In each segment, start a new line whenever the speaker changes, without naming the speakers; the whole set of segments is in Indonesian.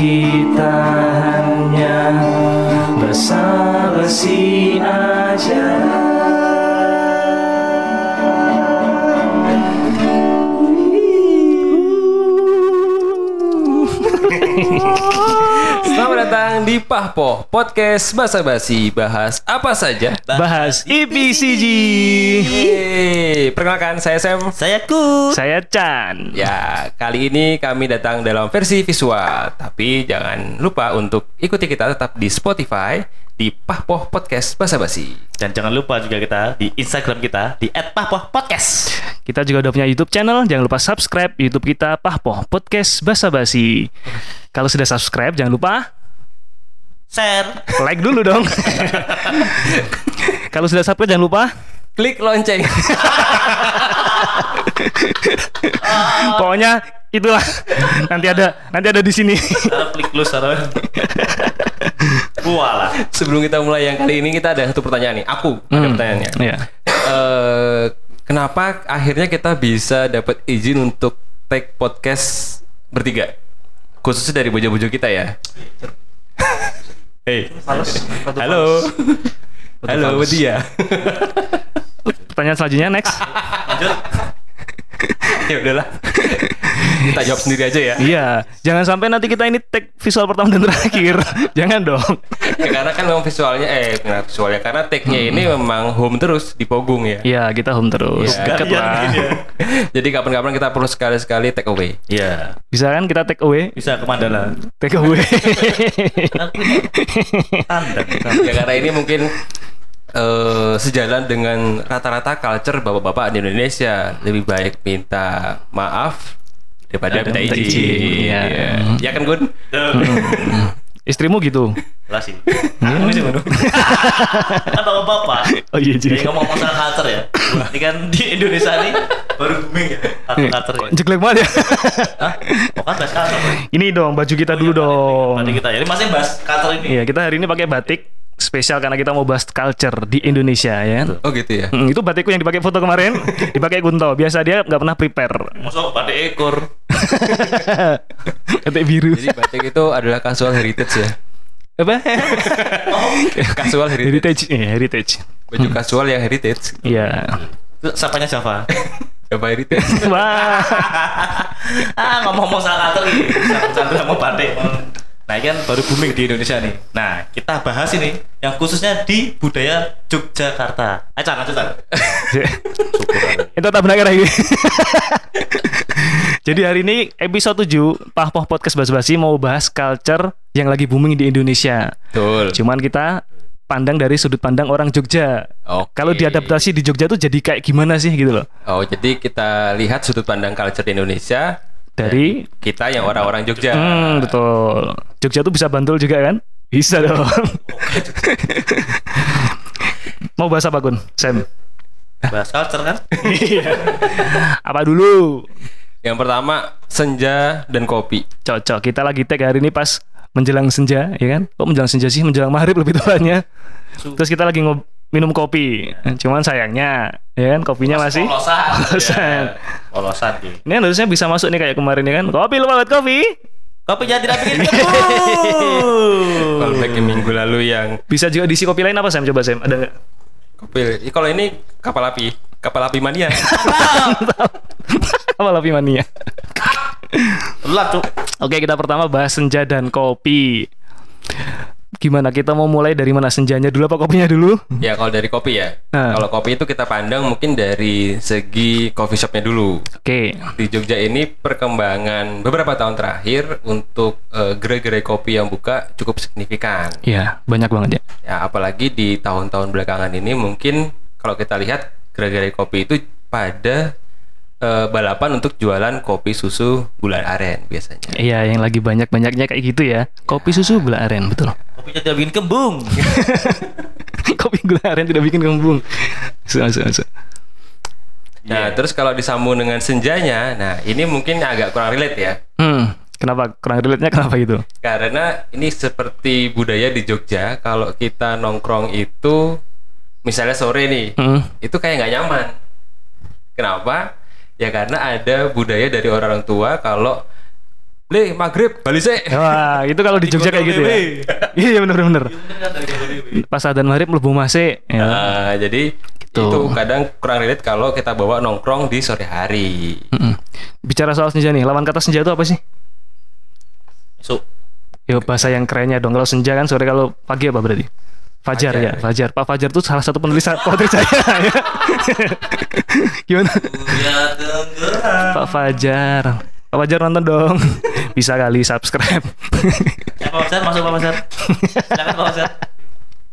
kita
datang di Pahpo Podcast Basa Basi Bahas apa saja
Bahas IPCG.
Yeay. Perkenalkan saya Sam
Saya ku.
Saya Chan.
Ya, kali ini kami datang dalam versi visual Tapi jangan lupa untuk ikuti kita tetap di Spotify Di Pahpo Podcast Basa Basi
Dan jangan lupa juga kita di Instagram kita di @pahpoh_podcast.
Kita juga udah punya YouTube channel. Jangan lupa subscribe YouTube kita Pahpoh Podcast Basa Basi. Kalau sudah subscribe jangan lupa
Share.
like dulu dong. Kalau sudah subscribe jangan lupa
Klik lonceng
pokoknya itulah nanti ada nanti ada di sini.
Klik lu taruh. Walah.
Sebelum kita mulai yang kali ini kita ada satu pertanyaan nih Aku ada
Hmm.
pertanyaannya
Iya.
eh kenapa akhirnya kita bisa dapat izin untuk take podcast bertiga? Khususnya dari bojo-bojo kita ya. Hey. Halo. Halo, dia.
Pertanyaan selanjutnya next.
Lanjut.
Ya udahlah. kita jawab sendiri aja ya.
Iya, jangan sampai nanti kita ini tag visual pertama dan terakhir. jangan dong.
Ya, karena kan memang visualnya eh visualnya karena take-nya ini memang home terus di Pogung ya.
Iya, kita home terus.
Iya.
Deket
Gantian
lah.
mungkin ya.
Jadi kapan-kapan kita perlu sekali-sekali take away.
Iya.
Bisa kan kita take away?
Bisa ke Mandala.
Take away.
Tanda.
ya karena ini mungkin eh, sejalan dengan rata-rata culture bapak-bapak di Indonesia lebih baik minta maaf daripada minta
minta
izin.
ya.
Iya. Ya kan Gun?
Istrimu gitu.
Lah sih. Aku sih ngono. Kan bapak-bapak.
Oh iya
Jadi ngomong masalah culture ya. Ini kan di Indonesia nih baru booming ya. Culture culture ya.
Jelek banget ya.
Hah? Oh kan bahas culture.
ini dong baju kita dulu dong.
Tadi kita jadi masih bahas culture ini.
Iya, kita hari ini pakai batik spesial karena kita mau bahas culture di Indonesia ya.
Oh gitu ya.
Hmm, itu batikku yang dipakai foto kemarin, dipakai Kunto. Biasa dia nggak pernah prepare.
Masuk pada ekor.
Batik biru.
Jadi batik itu adalah casual heritage ya.
Apa?
Casual heritage.
heritage. Iya, heritage.
Baju casual yang heritage.
Iya.
Itu sapanya Java.
Apa heritage?
Wah.
ah ngomong-ngomong soal culture nih. Chandra mau batik. Nah ini kan baru booming di Indonesia nih. Nah kita bahas ini yang khususnya di budaya Yogyakarta. Ayo Chan, lanjut Chan.
Itu tak benar lagi. Jadi hari ini episode 7 Pahpoh Podcast Bas-Basi mau bahas culture yang lagi booming di Indonesia.
Betul.
Cuman kita pandang dari sudut pandang orang Jogja.
Oke.
Kalau diadaptasi di Jogja tuh jadi kayak gimana sih gitu loh.
Oh, jadi kita lihat sudut pandang culture di Indonesia
Dari
kita yang orang-orang Jogja.
Hmm, betul. Jogja tuh bisa bantul juga kan? Bisa dong. Mau bahas apa Gun? Sam.
Bahas culture kan?
Apa dulu?
Yang pertama senja dan kopi.
Cocok. Kita lagi tag hari ini pas menjelang senja, ya kan? Kok menjelang senja sih? Menjelang maghrib lebih tepatnya. Terus kita lagi ngob minum kopi. Cuman sayangnya, ya kan? Kopinya masih.
Polosan.
Polosan.
Iya. Polosan.
Ini harusnya bisa masuk nih kayak kemarin ya kan? Kopi lu banget kopi.
Kopinya tidak bikin kebu.
Kalau back ke minggu lalu yang
Bisa juga diisi kopi lain apa Sam? Coba Sam, ada nggak?
kopi. Kalau ini kapal api, kapal api mania.
apa lebih mania?
Lah tuh.
Oke, kita pertama bahas senja dan kopi. Gimana kita mau mulai dari mana senjanya dulu apa kopinya dulu?
Ya kalau dari kopi ya.
Nah.
Kalau kopi itu kita pandang mungkin dari segi coffee shopnya dulu.
Oke.
Di Jogja ini perkembangan beberapa tahun terakhir untuk eh, gerai-gerai kopi yang buka cukup signifikan.
Ya, banyak banget ya.
Ya apalagi di tahun-tahun belakangan ini mungkin kalau kita lihat gerai-gerai kopi itu pada eh, balapan untuk jualan kopi susu gula aren biasanya.
Iya, yang lagi banyak-banyaknya kayak gitu ya. Kopi susu gula aren, betul.
Kopinya tidak bikin kembung.
Kopi gula aren tidak bikin kembung. Masuk, masuk, masuk.
Nah terus kalau disambung dengan senjanya, nah ini mungkin agak kurang relate ya.
Hmm, kenapa kurang relate-nya kenapa gitu?
Karena ini seperti budaya di Jogja, kalau kita nongkrong itu, misalnya sore nih,
Hmm.
itu kayak nggak nyaman. Kenapa? Ya karena ada budaya dari orang tua kalau Le, maghrib, balik sih.
Wah, itu kalau di Jogja kayak gitu ya. Iya, bener bener. Pas adzan maghrib mlebu masih. Ya.
Nah, jadi
Gitu.
itu kadang kurang relate kalau kita bawa nongkrong di sore hari.
Bicara soal senja nih, lawan kata senja itu apa sih?
Masuk.
Ya bahasa yang kerennya dong. Kalau senja kan sore kalau pagi apa berarti? Fajar,
Fajar.
ya, Fajar. Pak Fajar tuh salah satu penulis poetry saya ya. Gimana? Pak Fajar. Pak Fajar nonton dong. Bisa kali subscribe.
Ya, Pak Fajar masuk Pak Fajar. Silakan Pak Fajar.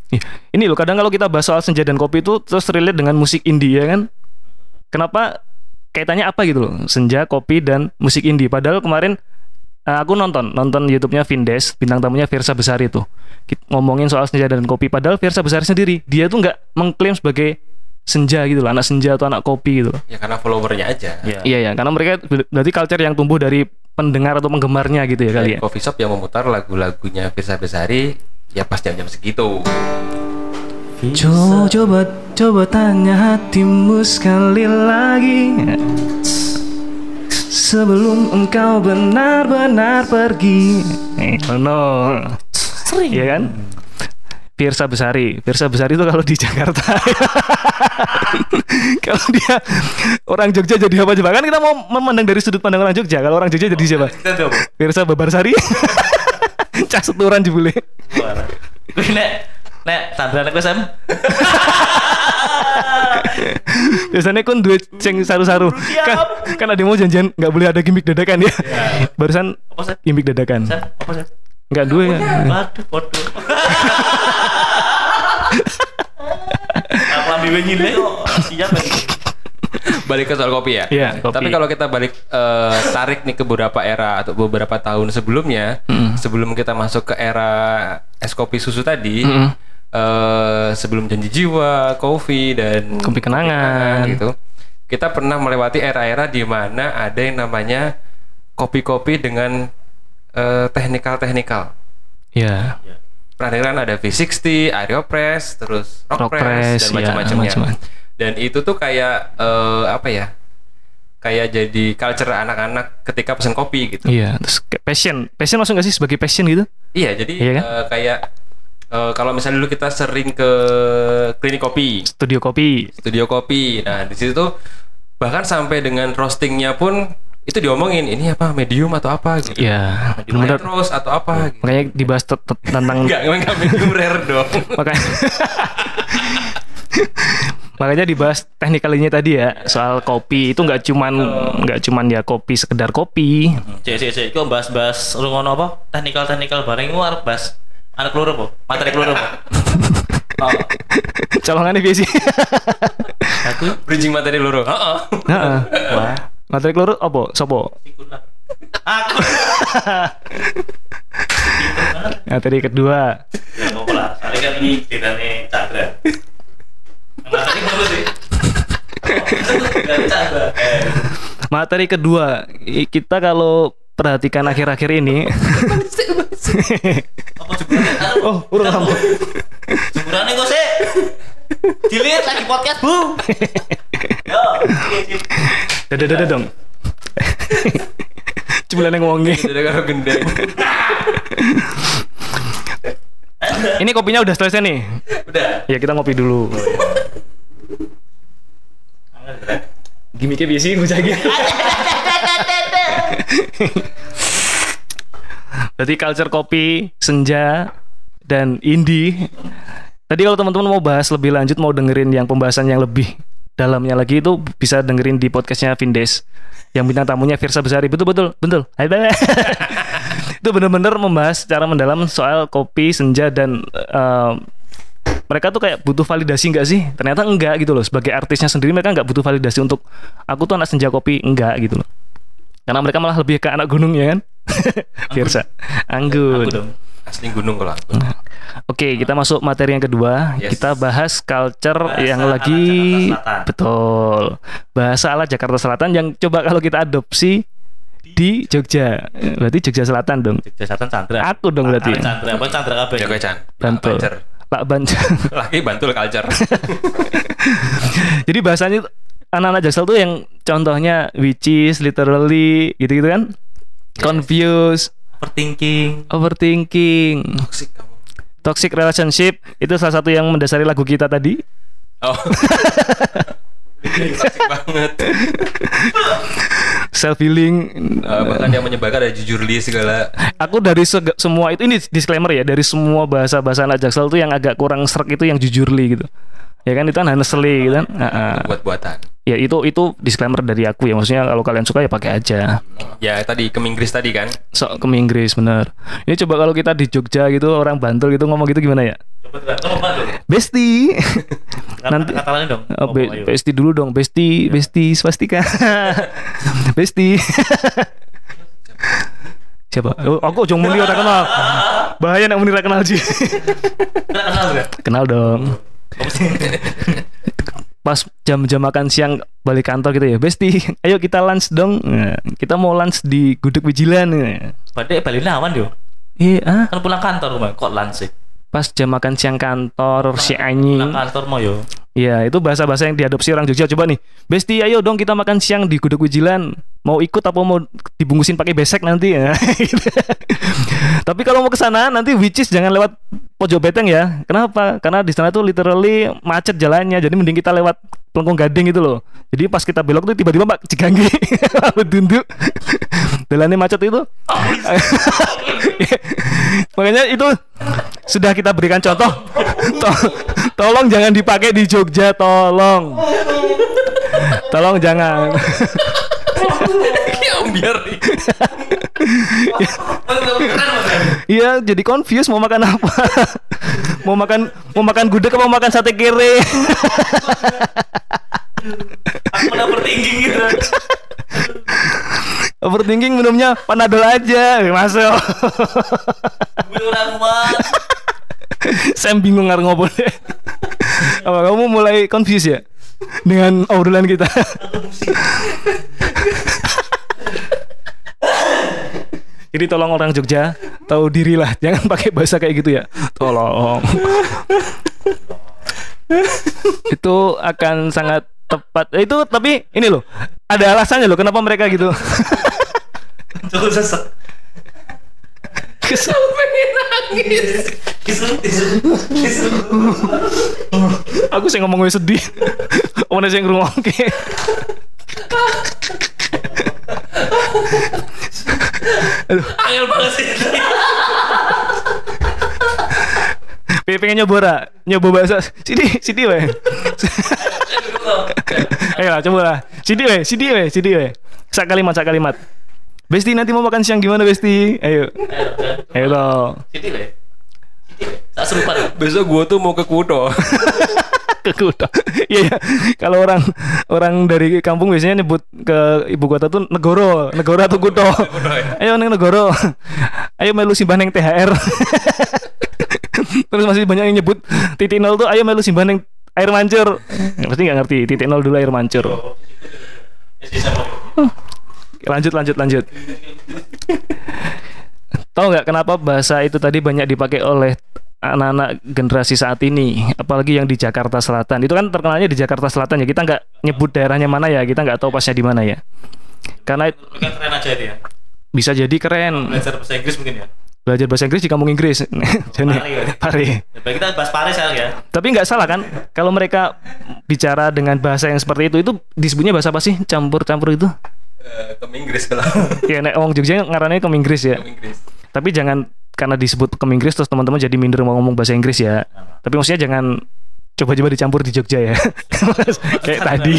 Ih, Ini loh kadang kalau kita bahas soal senja dan kopi itu terus relate dengan musik indie ya kan? Kenapa kaitannya apa gitu loh? Senja, kopi dan musik indie. Padahal kemarin eh, aku nonton nonton YouTube-nya Vindes, bintang tamunya Versa Besari itu. Ngomongin soal senja dan kopi padahal Versa Besari sendiri dia tuh nggak mengklaim sebagai senja gitu loh, anak senja atau anak kopi gitu loh.
Ya karena followernya aja.
Iya.
Iya ya, karena mereka ber- berarti culture yang tumbuh dari pendengar atau penggemarnya gitu ya kali ya.
Coffee shop yang memutar lagu-lagunya Firsa Besari ya pas jam-jam segitu.
Coba, coba, coba tanya hatimu sekali lagi Sebelum engkau benar-benar pergi Eh, oh no Iya kan? Pirsa Besari Pirsa Besari itu kalau di Jakarta Kalau dia orang Jogja jadi apa coba? Kan kita mau memandang dari sudut pandang orang Jogja Kalau orang Jogja jadi siapa?
Kita coba.
Pirsa Babarsari Cah seturan jebule
nek nek tandaran aku Sam.
Biasanya kan duit ceng saru-saru. Kan, kan ada yang mau janjian nggak boleh ada gimmick dadakan ya. Barusan
Apa Sam?
gimmick dadakan.
Apa Sam?
Nggak dua ya.
Waduh, waduh. Aku ambil wingi le kok siap ya.
Balik ke soal kopi ya.
Iya, kopi.
Tapi kalau kita balik eh, tarik nih ke beberapa era atau beberapa tahun sebelumnya, sebelum kita masuk ke era es kopi susu tadi,
Mm-mm.
eh, sebelum janji jiwa, kopi dan
Kopi kenangan.
gitu, kita pernah melewati era-era di mana ada yang namanya kopi-kopi dengan eh, teknikal-teknikal.
Ya.
Pernah dengar kan ada V60, Aeropress, terus
Rock
Rockpress,
press,
dan
ya,
macam-macamnya.
macam-macam.
Dan itu tuh kayak eh, apa ya? Kayak jadi culture anak-anak ketika pesen kopi gitu.
Iya. Terus passion, passion masuk nggak sih sebagai passion gitu?
Iya, jadi
Iya kan?
eh, kayak eh, kalau misalnya dulu kita sering ke klinik kopi,
Studio kopi.
studio kopi. Nah, di situ tuh bahkan sampai dengan roastingnya pun itu diomongin ini apa medium atau apa gitu.
Iya.
Medium
Benar.
roast atau apa gitu.
Makanya dibahas te- te- tentang
Enggak, emang enggak medium rare dong.
makanya makanya dibahas teknikalinya tadi ya soal kopi itu nggak cuman nggak cuman ya kopi sekedar kopi
Cek cek cek, kok bahas-bahas lu ngono apa? Teknikal-teknikal bareng ku arep bahas anak keluar apa? Materi keluar apa? Oh,
colongannya biasa
aku
Bridging materi loro. Heeh.
Heeh.
wah,
materi keluar apa sopo.
Aku.
materi kedua
Ya lah, soalnya kan ini bedanya Chandra. Materi keluar sih. Eh,
materi kedua kita kalau perhatikan akhir-akhir ini
apa jeburannya?
oh urung kamu
Jeburannya kok sih? Dilihat lagi podcast, Bu.
Dadah dadah dong
karo gendeng.
Ini kopinya udah selesai nih
Udah.
Ya kita ngopi dulu Gimiknya biasa gue lagi Berarti culture kopi Senja dan indie. Tadi kalau teman-teman mau bahas lebih lanjut, mau dengerin yang pembahasan yang lebih dalamnya lagi itu bisa dengerin di podcastnya Vindes. Yang bintang tamunya Virsa Besari. Betul betul betul. Itu bener-bener membahas secara mendalam soal kopi senja dan eh, mereka tuh kayak butuh validasi nggak sih? Ternyata enggak gitu loh. Sebagai artisnya sendiri mereka nggak butuh validasi untuk aku tuh anak senja kopi. Enggak gitu loh. Karena mereka malah lebih ke anak gunung ya kan? Virsa Anggun.
Aku dong.
Asli gunung kalau aku.
Oke, kita masuk materi yang kedua.
Yes.
Kita bahas culture
Bahasa
yang lagi betul. Bahasa ala Jakarta Selatan yang coba kalau kita adopsi di Jogja. Berarti Jogja Selatan dong.
Jogja Selatan Chandra.
Aku dong berarti.
Chandra apa Chandra kabeh?
Jaga Chan.
Bantul. Pak Bantul.
Laki bantul culture.
Jadi bahasanya anak-anak Jaksel tuh yang contohnya which is literally gitu-gitu kan. Confused,
Overthinking.
overthinking,
Toxic kamu.
toxic relationship itu salah satu yang mendasari lagu kita tadi.
Oh. Toxic banget.
Self healing.
Eh, bahkan yang menyebarkan ada jujur li segala.
Aku dari seg- semua itu ini disclaimer ya dari semua bahasa-bahasa anak Jaksel tuh yang agak kurang serak itu yang jujurly gitu. Ya kan itu kan honestly gitu kan.
Buat-buatan.
Ya itu itu disclaimer dari aku ya maksudnya kalau kalian suka ya pakai aja.
Ya tadi ke Inggris tadi kan.
Sok ke Inggris bener. Ini coba kalau kita di Jogja gitu orang Bantul gitu ngomong gitu gimana ya? Besti.
Nanti kata lain dong.
Oh, be-
Ngomong, ayo.
besti dulu dong, besti, besti swastika. besti. Siapa? Oh, aku jong muni ora kenal. Bahaya nek muni ora kenal sih.
Kenal
dong. Pas jam-jam makan siang balik kantor gitu ya, Besti, ayo kita lunch dong. Nah, kita mau lunch di Gudeg Wijilan. Nah.
Padahal Bali awan yo.
Eh, ah,
Kan pulang kantor rumah. Kok lunch sih?
Pas jam makan siang kantor si anjing.
Kantor mau yo.
Iya, itu bahasa-bahasa yang diadopsi orang Jogja. Coba nih, Besti, ayo dong kita makan siang di Gudeg Wijilan. Mau ikut apa mau dibungkusin pakai besek nanti ya? Gitu. Tapi kalau mau ke sana nanti which is jangan lewat pojok beteng ya. Kenapa? Karena di sana tuh literally macet jalannya. Jadi mending kita lewat Pelengkong Gading gitu loh. Jadi pas kita belok tuh tiba-tiba Pak Ciganggi tunduk. Jalannya macet itu. Makanya itu sudah kita berikan contoh. To- tolong jangan dipakai di Jogja, tolong. Tolong jangan.
Ya biar nih.
Iya, jadi confused mau makan apa? mau makan mau makan gudeg apa mau makan sate kere?
Aku overthinking gitu.
Overthinking minumnya panadol aja, masuk. Saya bingung ngarep ngobrol. Apa kamu mulai confused ya dengan obrolan kita? Jadi tolong orang Jogja tahu diri lah, jangan pakai bahasa kayak gitu ya. Tolong. itu akan sangat tepat. Eh, Itu tapi ini loh, ada alasannya loh kenapa mereka gitu.
Cukup sesek.
Kes-
Tisu.
Aku sih ngomong sedih. Mana sih ngrungokke. Aduh,
Angel banget sih.
pengen pengen nyoba ra? Nyoba bahasa sini sini weh. Ayo lah coba lah. Sini weh, sini weh, sini weh. Sak kalimat, sak kalimat. Besti nanti mau makan siang gimana Besti? Ayo. Ayo dong.
Siti deh. Siti deh. Tak deh.
Besok gua tuh mau ke Kudo.
ke kota. Iya ya. Kalau orang orang dari kampung biasanya nyebut ke ibu kota tuh negoro, negoro atau kuto. Ayo neng negoro. Ayo melu simbah neng THR. Terus masih banyak yang nyebut titik nol tuh ayo melu simbah neng air mancur. Ya, pasti nggak ngerti titik nol dulu air mancur. Lanjut lanjut lanjut. Tahu nggak kenapa bahasa itu tadi banyak dipakai oleh anak-anak generasi saat ini, apalagi yang di Jakarta Selatan. Itu kan terkenalnya di Jakarta Selatan ya. Kita nggak nyebut daerahnya mana ya. Kita nggak tahu pasnya di mana ya. Karena
Mungkin keren aja dia.
bisa jadi keren
Belajar bahasa Inggris mungkin ya.
belajar bahasa Inggris di kampung Inggris. Jadi
Pare ya. Ya, kita bahas sekarang ya.
Tapi nggak salah kan? Kalau mereka bicara dengan bahasa yang seperti itu, itu disebutnya bahasa apa sih? Campur-campur itu?
Eh, ke Inggris kalau
ya nek wong Jogja ngarannya ke Inggris ya.
ke Inggris.
Tapi jangan karena disebut ke Inggris terus teman-teman jadi minder mau ngomong bahasa Inggris ya. Tapi maksudnya jangan coba-coba dicampur di Jogja ya. kayak tadi.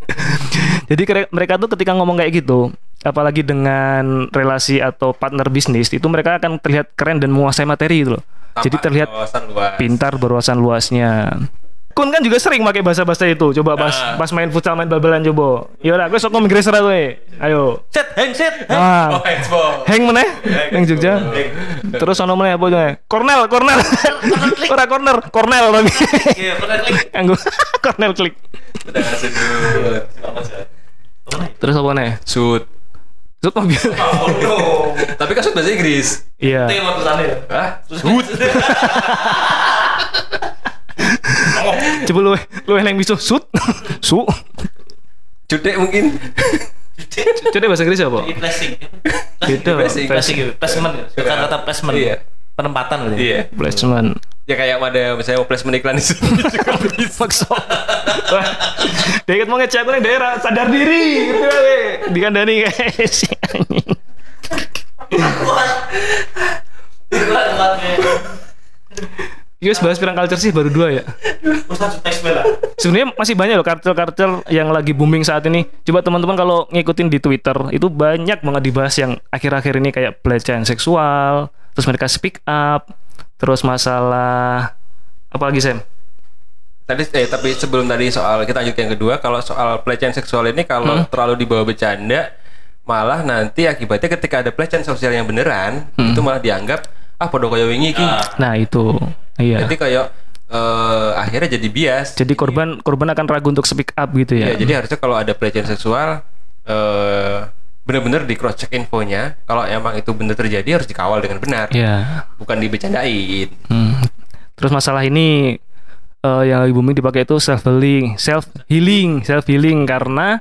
jadi mereka tuh ketika ngomong kayak gitu, apalagi dengan relasi atau partner bisnis itu mereka akan terlihat keren dan menguasai materi gitu loh. Jadi
Tanpa
terlihat pintar berwawasan luasnya. Kun kan juga sering pakai bahasa-bahasa itu. Coba pas
Ah.
pas main futsal main bal-balan coba. Ya udah, gue sok ngomong Inggris ora kowe. Ayo.
Set, heng, set, heng.
Ah.
Oh, handsball.
Heng meneh yang Jogja. Terus ono meneh apa jenenge? Cornell, Cornell. Ora corner, Cornell tapi.
Iya, klik.
Anggo Cornell klik.
Udah sudut.
Terus apa nih?
Sud.
Sud mobil.
Oh, no.
Tapi kan sud bahasa Inggris.
Iya.
Mau tulisannya.
Hah?
Sud.
Coba lu lu yang bisa sud. Su.
Cudek mungkin.
Coba bahasa Inggris apa?
Placing.
Gitu.
Placing.
Placement. Kata-kata placement.
Iya.
Penempatan berarti.
Iya.
Placement.
Ya kayak ada misalnya mau placement iklan di sini juga.
Wah, dia ikut mau ngecek nih daerah sadar diri gitu kali. Dikandani kayak si anjing.
Kuat, kuat, kayak.
Yus bahas pirang culture sih baru dua ya.
Ustaz teks bela.
Sebenarnya masih banyak loh kartel-kartel yang lagi booming saat ini. Coba teman-teman kalau ngikutin di Twitter itu banyak banget dibahas yang akhir-akhir ini kayak pelecehan seksual, terus mereka speak up, terus masalah apa lagi Sam?
Tadi eh tapi sebelum tadi soal kita lanjut yang kedua kalau soal pelecehan seksual ini kalau terlalu dibawa bercanda malah nanti akibatnya ketika ada pelecehan sosial yang beneran itu malah dianggap ah podo koyo wingi iki.
Nah itu, iya.
Jadi kayak eh, akhirnya jadi bias.
Jadi korban korban akan ragu untuk speak up gitu
Ya,
ya.
jadi harusnya kalau ada pelecehan seksual eh benar-benar di cross check infonya. Kalau emang itu benar terjadi harus dikawal dengan benar,
Iya.
bukan dibecandain.
Hmm. Terus masalah ini eh, yang lagi booming dipakai itu self healing, self healing, self healing karena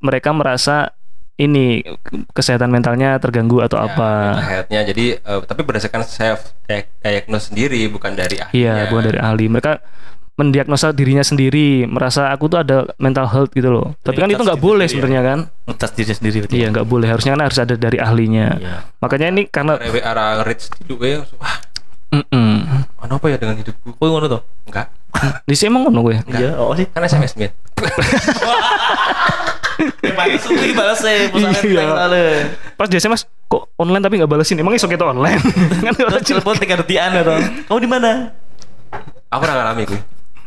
mereka merasa ini kesehatan mentalnya terganggu atau apa.
Health-nya. Jadi eh, tapi berdasarkan self diagnose sendiri bukan dari ahlinya.
Iya, bukan dari ahli. Mereka mendiagnosa dirinya sendiri, merasa aku tuh ada mental health gitu loh. Tapi kan itu nggak boleh sebenarnya kan?
Ngetes diri sendiri berarti.
Iya, nggak boleh. Harusnya kan harus ada dari ahlinya.
Iya.
Makanya ini karena
Rewe arah rich hidup ya. Wah,
Mm-mm.
mana apa ya dengan hidupku?
Kok ngono tuh?
Enggak.
di sini emang ngono gue.
Iya, oh sih.
Kan SMS min.
Pakai suwi balas sih,
Iya. Pas di SMS kok online tapi nggak balesin. Emang iso kita online? kan orang
telepon tiga detian ya toh. Kamu di mana?
Aku ora ngalami kuwi.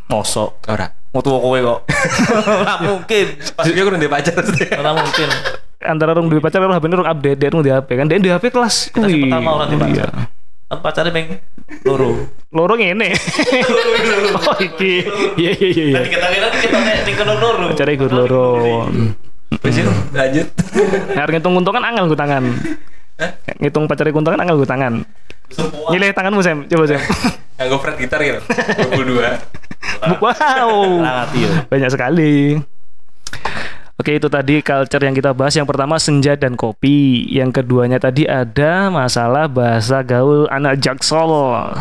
Mosok.
Ora.
Mau tua kowe kok. Ora mungkin.
Pas iki aku udah pacar.
Ora mungkin.
antara orang duwe pacar orang HP ini orang update dia orang di HP kan dia di HP kelas
Kita pertama orang di
iya.
pacar. Pacarnya meng loro.
lorong ini oh iki. Iya iya iya iya.
Tadi kita kira kita nek ning kono loro.
pacarnya ikut loro.
Wis lanjut.
nah ngitung untung kan angel gue tangan. Ngitung pacarnya untung kan angel gue tangan. Nyilih tanganmu Sam. Coba Sam.
Nganggo fret gitar gitu. 22.
wow.
Ngerti ya.
banyak sekali Oke itu tadi culture yang kita bahas Yang pertama senja dan kopi Yang keduanya tadi ada masalah bahasa gaul anak jaksel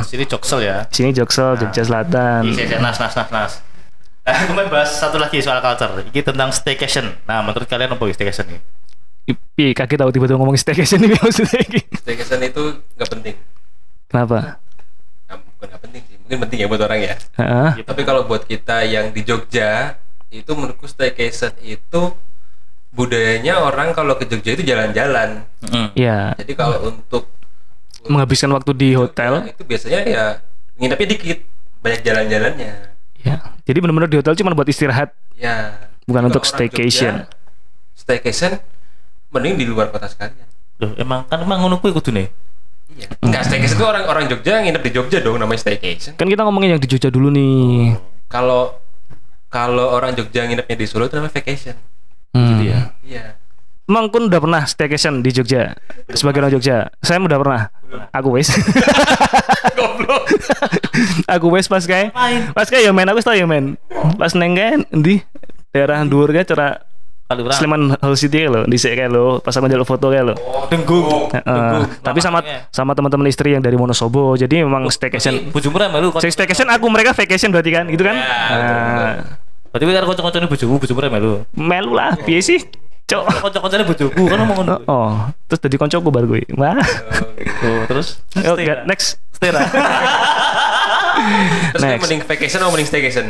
Sini joksel ya.
Sini Jaksel, Jogja Selatan.
Iya, iya, nas, nas, nas, nas. Nah, aku mau bahas satu lagi soal culture. Ini tentang staycation. Nah, menurut kalian apa staycation ini?
Ih, kaki tahu tiba-tiba ngomong staycation ini maksudnya iki.
Staycation itu nggak penting.
Kenapa?
Nah, bukan nggak penting sih. Mungkin penting ya buat orang ya.
Heeh.
Tapi kalau buat kita yang di Jogja itu menurutku staycation itu budayanya orang kalau ke Jogja itu jalan-jalan.
Ya,
Jadi kalau untuk
menghabiskan waktu di
Jogja
hotel.
itu biasanya ya nginepnya dikit, banyak jalan-jalannya.
Ya. Jadi benar-benar di hotel cuma buat istirahat.
Ya.
Bukan
Jadi
untuk staycation.
Jogja, staycation mending di luar kota sekalian.
Loh, emang kan emang ngono kuwi kudune.
Iya. Enggak staycation itu orang-orang Jogja nginep di Jogja dong namanya staycation.
Kan kita ngomongin yang di Jogja dulu nih.
Kalau kalau orang Jogja nginepnya di Solo itu namanya vacation.
Hmm.
Gitu ya.
Iya.
Emang kun udah pernah staycation di Jogja? Sebagai orang Jogja. Saya udah pernah. Aku wes. aku wes pas kayak pas kayak ya men aku tau ya men. Pas neng kan di daerah dhuwur kayak cara. Sleman Hall City kayak lo, di kayak lo, pas aku njaluk foto kayak lo.
Denggung.
Heeh. tapi sama sama teman-teman istri yang dari Wonosobo. Jadi memang staycation.
Bojomu ra melu.
Saya staycation aku mereka vacation berarti kan, gitu kan?
Ya,
Nah,
Berarti kowe karo kanca-kancane bojomu, bojomu ra melu.
melu lah, piye sih? Cok.
Kocok-kocoknya bojoku kan ngomong ngono.
Oh, terus jadi koncoku baru gue. Wah.
Tuh, terus
Oh, God, next.
Stera.
Terus kan
Next.
mending vacation atau mending staycation?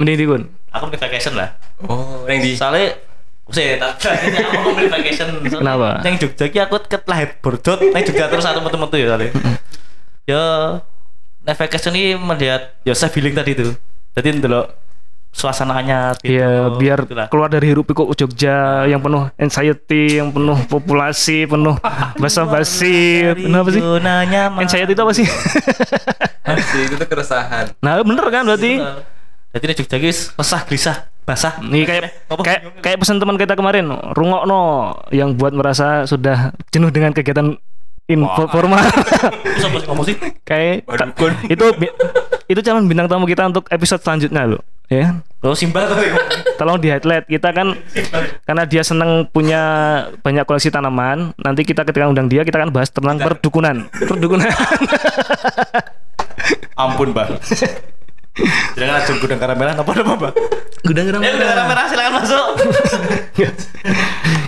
Mending dikun.
Aku di vacation lah.
Oh, yang di
Soalnya Usai, tak ini aku beli vacation.
Kenapa?
Yang Jogja ki aku ket lahir bordot, nang Jogja terus satu metu-metu ya soalnya. Ya, nah vacation ini melihat ya saya feeling tadi itu. Jadi ndelok suasananya gitu.
Iya, biar
Itulah.
keluar dari hiruk pikuk Jogja yang penuh anxiety, yang penuh populasi, penuh basa-basi, penuh apa sih? Anxiety itu apa sih?
Asik, itu keresahan.
nah, bener kan berarti?
Jadi di Jogja guys, resah gelisah, basah.
Nih kayak
Apa?
kayak kayak pesan teman kita kemarin, rungokno yang buat merasa sudah jenuh dengan kegiatan informal.
Terus apa sih ngomong sih?
kayak itu itu calon bintang tamu kita untuk episode selanjutnya loh. Ya.
Lo Simba tuh.
Tolong di highlight kita kan karena dia senang punya banyak koleksi tanaman. Nanti kita ketika undang dia kita akan bahas tentang perdukunan. Perdukunan.
Ampun, Mbak. Jangan ajeng gudang karamelan apa apa?
Gudang
Ya gudang karamelan silakan masuk.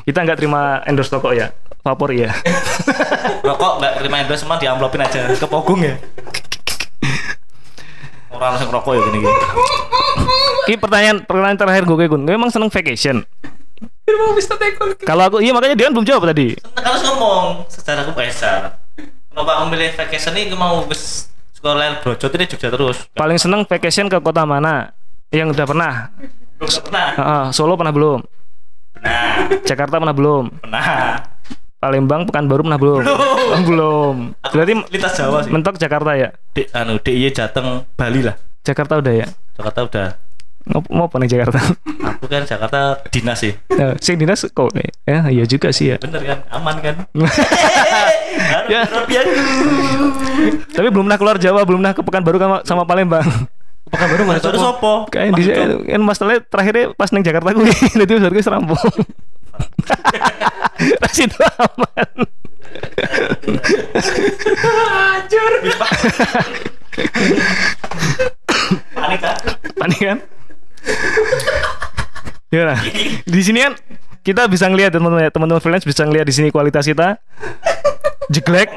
kita nggak terima endorse toko ya. Vapor ya.
Rokok nggak terima endorse semua diamplopin aja ke Pogung ya. Orang langsung rokok ya gini gini.
Ini pertanyaan pertanyaan terakhir gue Gun. Gue emang seneng vacation. Kalau aku iya makanya dia kan belum jawab tadi.
Seneng harus ngomong secara aku biasa. Kenapa aku milih vacation ini mau wis sekolah brojot ini Jogja terus.
Paling seneng vacation ke kota mana? Yang udah pernah.
Belum pernah.
Heeh, Solo pernah belum?
Nah,
Jakarta pernah belum?
pernah.
Palembang Pekanbaru pernah belum?
Belum.
Oh, belum.
Aku
Berarti
lintas Jawa sih.
mentok Jakarta ya?
Di, anu DIY Jateng Bali lah.
Jakarta udah ya?
Jakarta udah.
Mau mau apa nih Jakarta?
Aku kan Jakarta dinas sih.
Nah, sing dinas kok ya iya juga sih ya.
Bener kan? Aman kan?
Ya. Tapi belum pernah keluar Jawa, belum pernah ke Pekanbaru sama, sama Palembang.
Pekanbaru mana
Terus
sopo?
sopo?
Kayak di kan masalahnya terakhirnya pas neng Jakarta gue, itu baru gue serampung. Pas itu aman.
Panik kan?
Panik kan? Ya nah, di sini kan kita bisa ngelihat teman-teman teman-teman freelance bisa ngelihat di sini kualitas kita jeglek.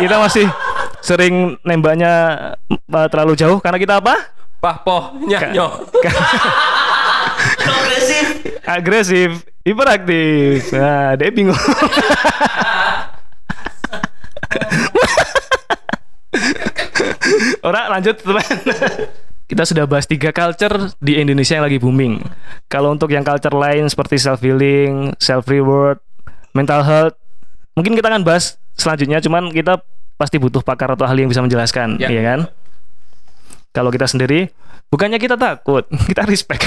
Kita masih sering nembaknya uh, terlalu jauh karena kita apa?
Pah poh nyanyo.
Progresif.
agresif, hiperaktif. Nah, dia bingung. Orang lanjut teman. Kita sudah bahas tiga culture di Indonesia yang lagi booming. Kalau untuk yang culture lain seperti self healing, self reward, mental health, mungkin kita akan bahas selanjutnya. Cuman kita pasti butuh pakar atau ahli yang bisa menjelaskan,
Ya.
ya kan? Kalau kita sendiri, bukannya kita takut, kita respect.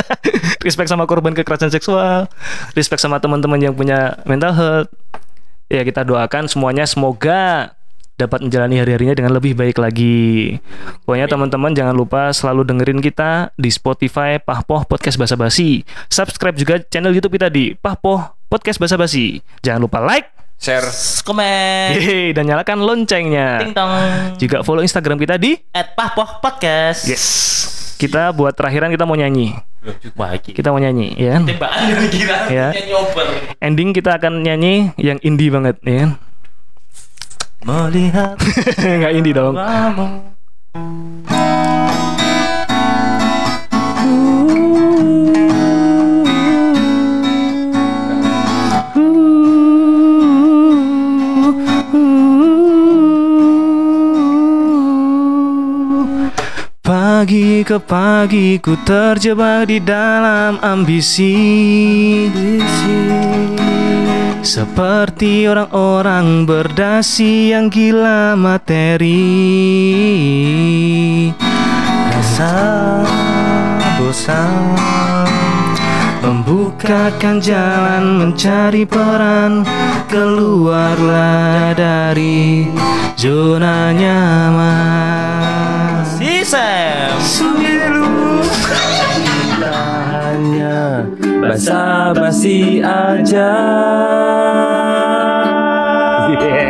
respect sama korban kekerasan seksual, respect sama teman-teman yang punya mental health. Ya kita doakan semuanya semoga dapat menjalani hari-harinya dengan lebih baik lagi. Pokoknya teman-teman jangan lupa selalu dengerin kita di Spotify Pahpoh Podcast Basa Basi. Subscribe juga channel YouTube kita di Pahpoh Podcast Basa Basi. Jangan lupa like,
Share.
Komen.
yeay, dan nyalakan loncengnya.
Ting tong.
Juga follow Instagram kita di
At Pahpoh Podcast.
Yes. Kita buat terakhiran kita mau nyanyi. Kita mau nyanyi, ya kan?
tembakan kira
Ya. Ending kita akan nyanyi yang indie banget, ya kan?
Melihat
Nggak indie dong.
kamu.
Pagi ke pagi ku terjebak di dalam ambisi. Seperti orang-orang berdasi yang gila materi.
Rasa bosan.
Membukakan jalan mencari peran. Keluarlah dari zona nyaman
Sam.
Hanya basa-basi aja.
Yeah.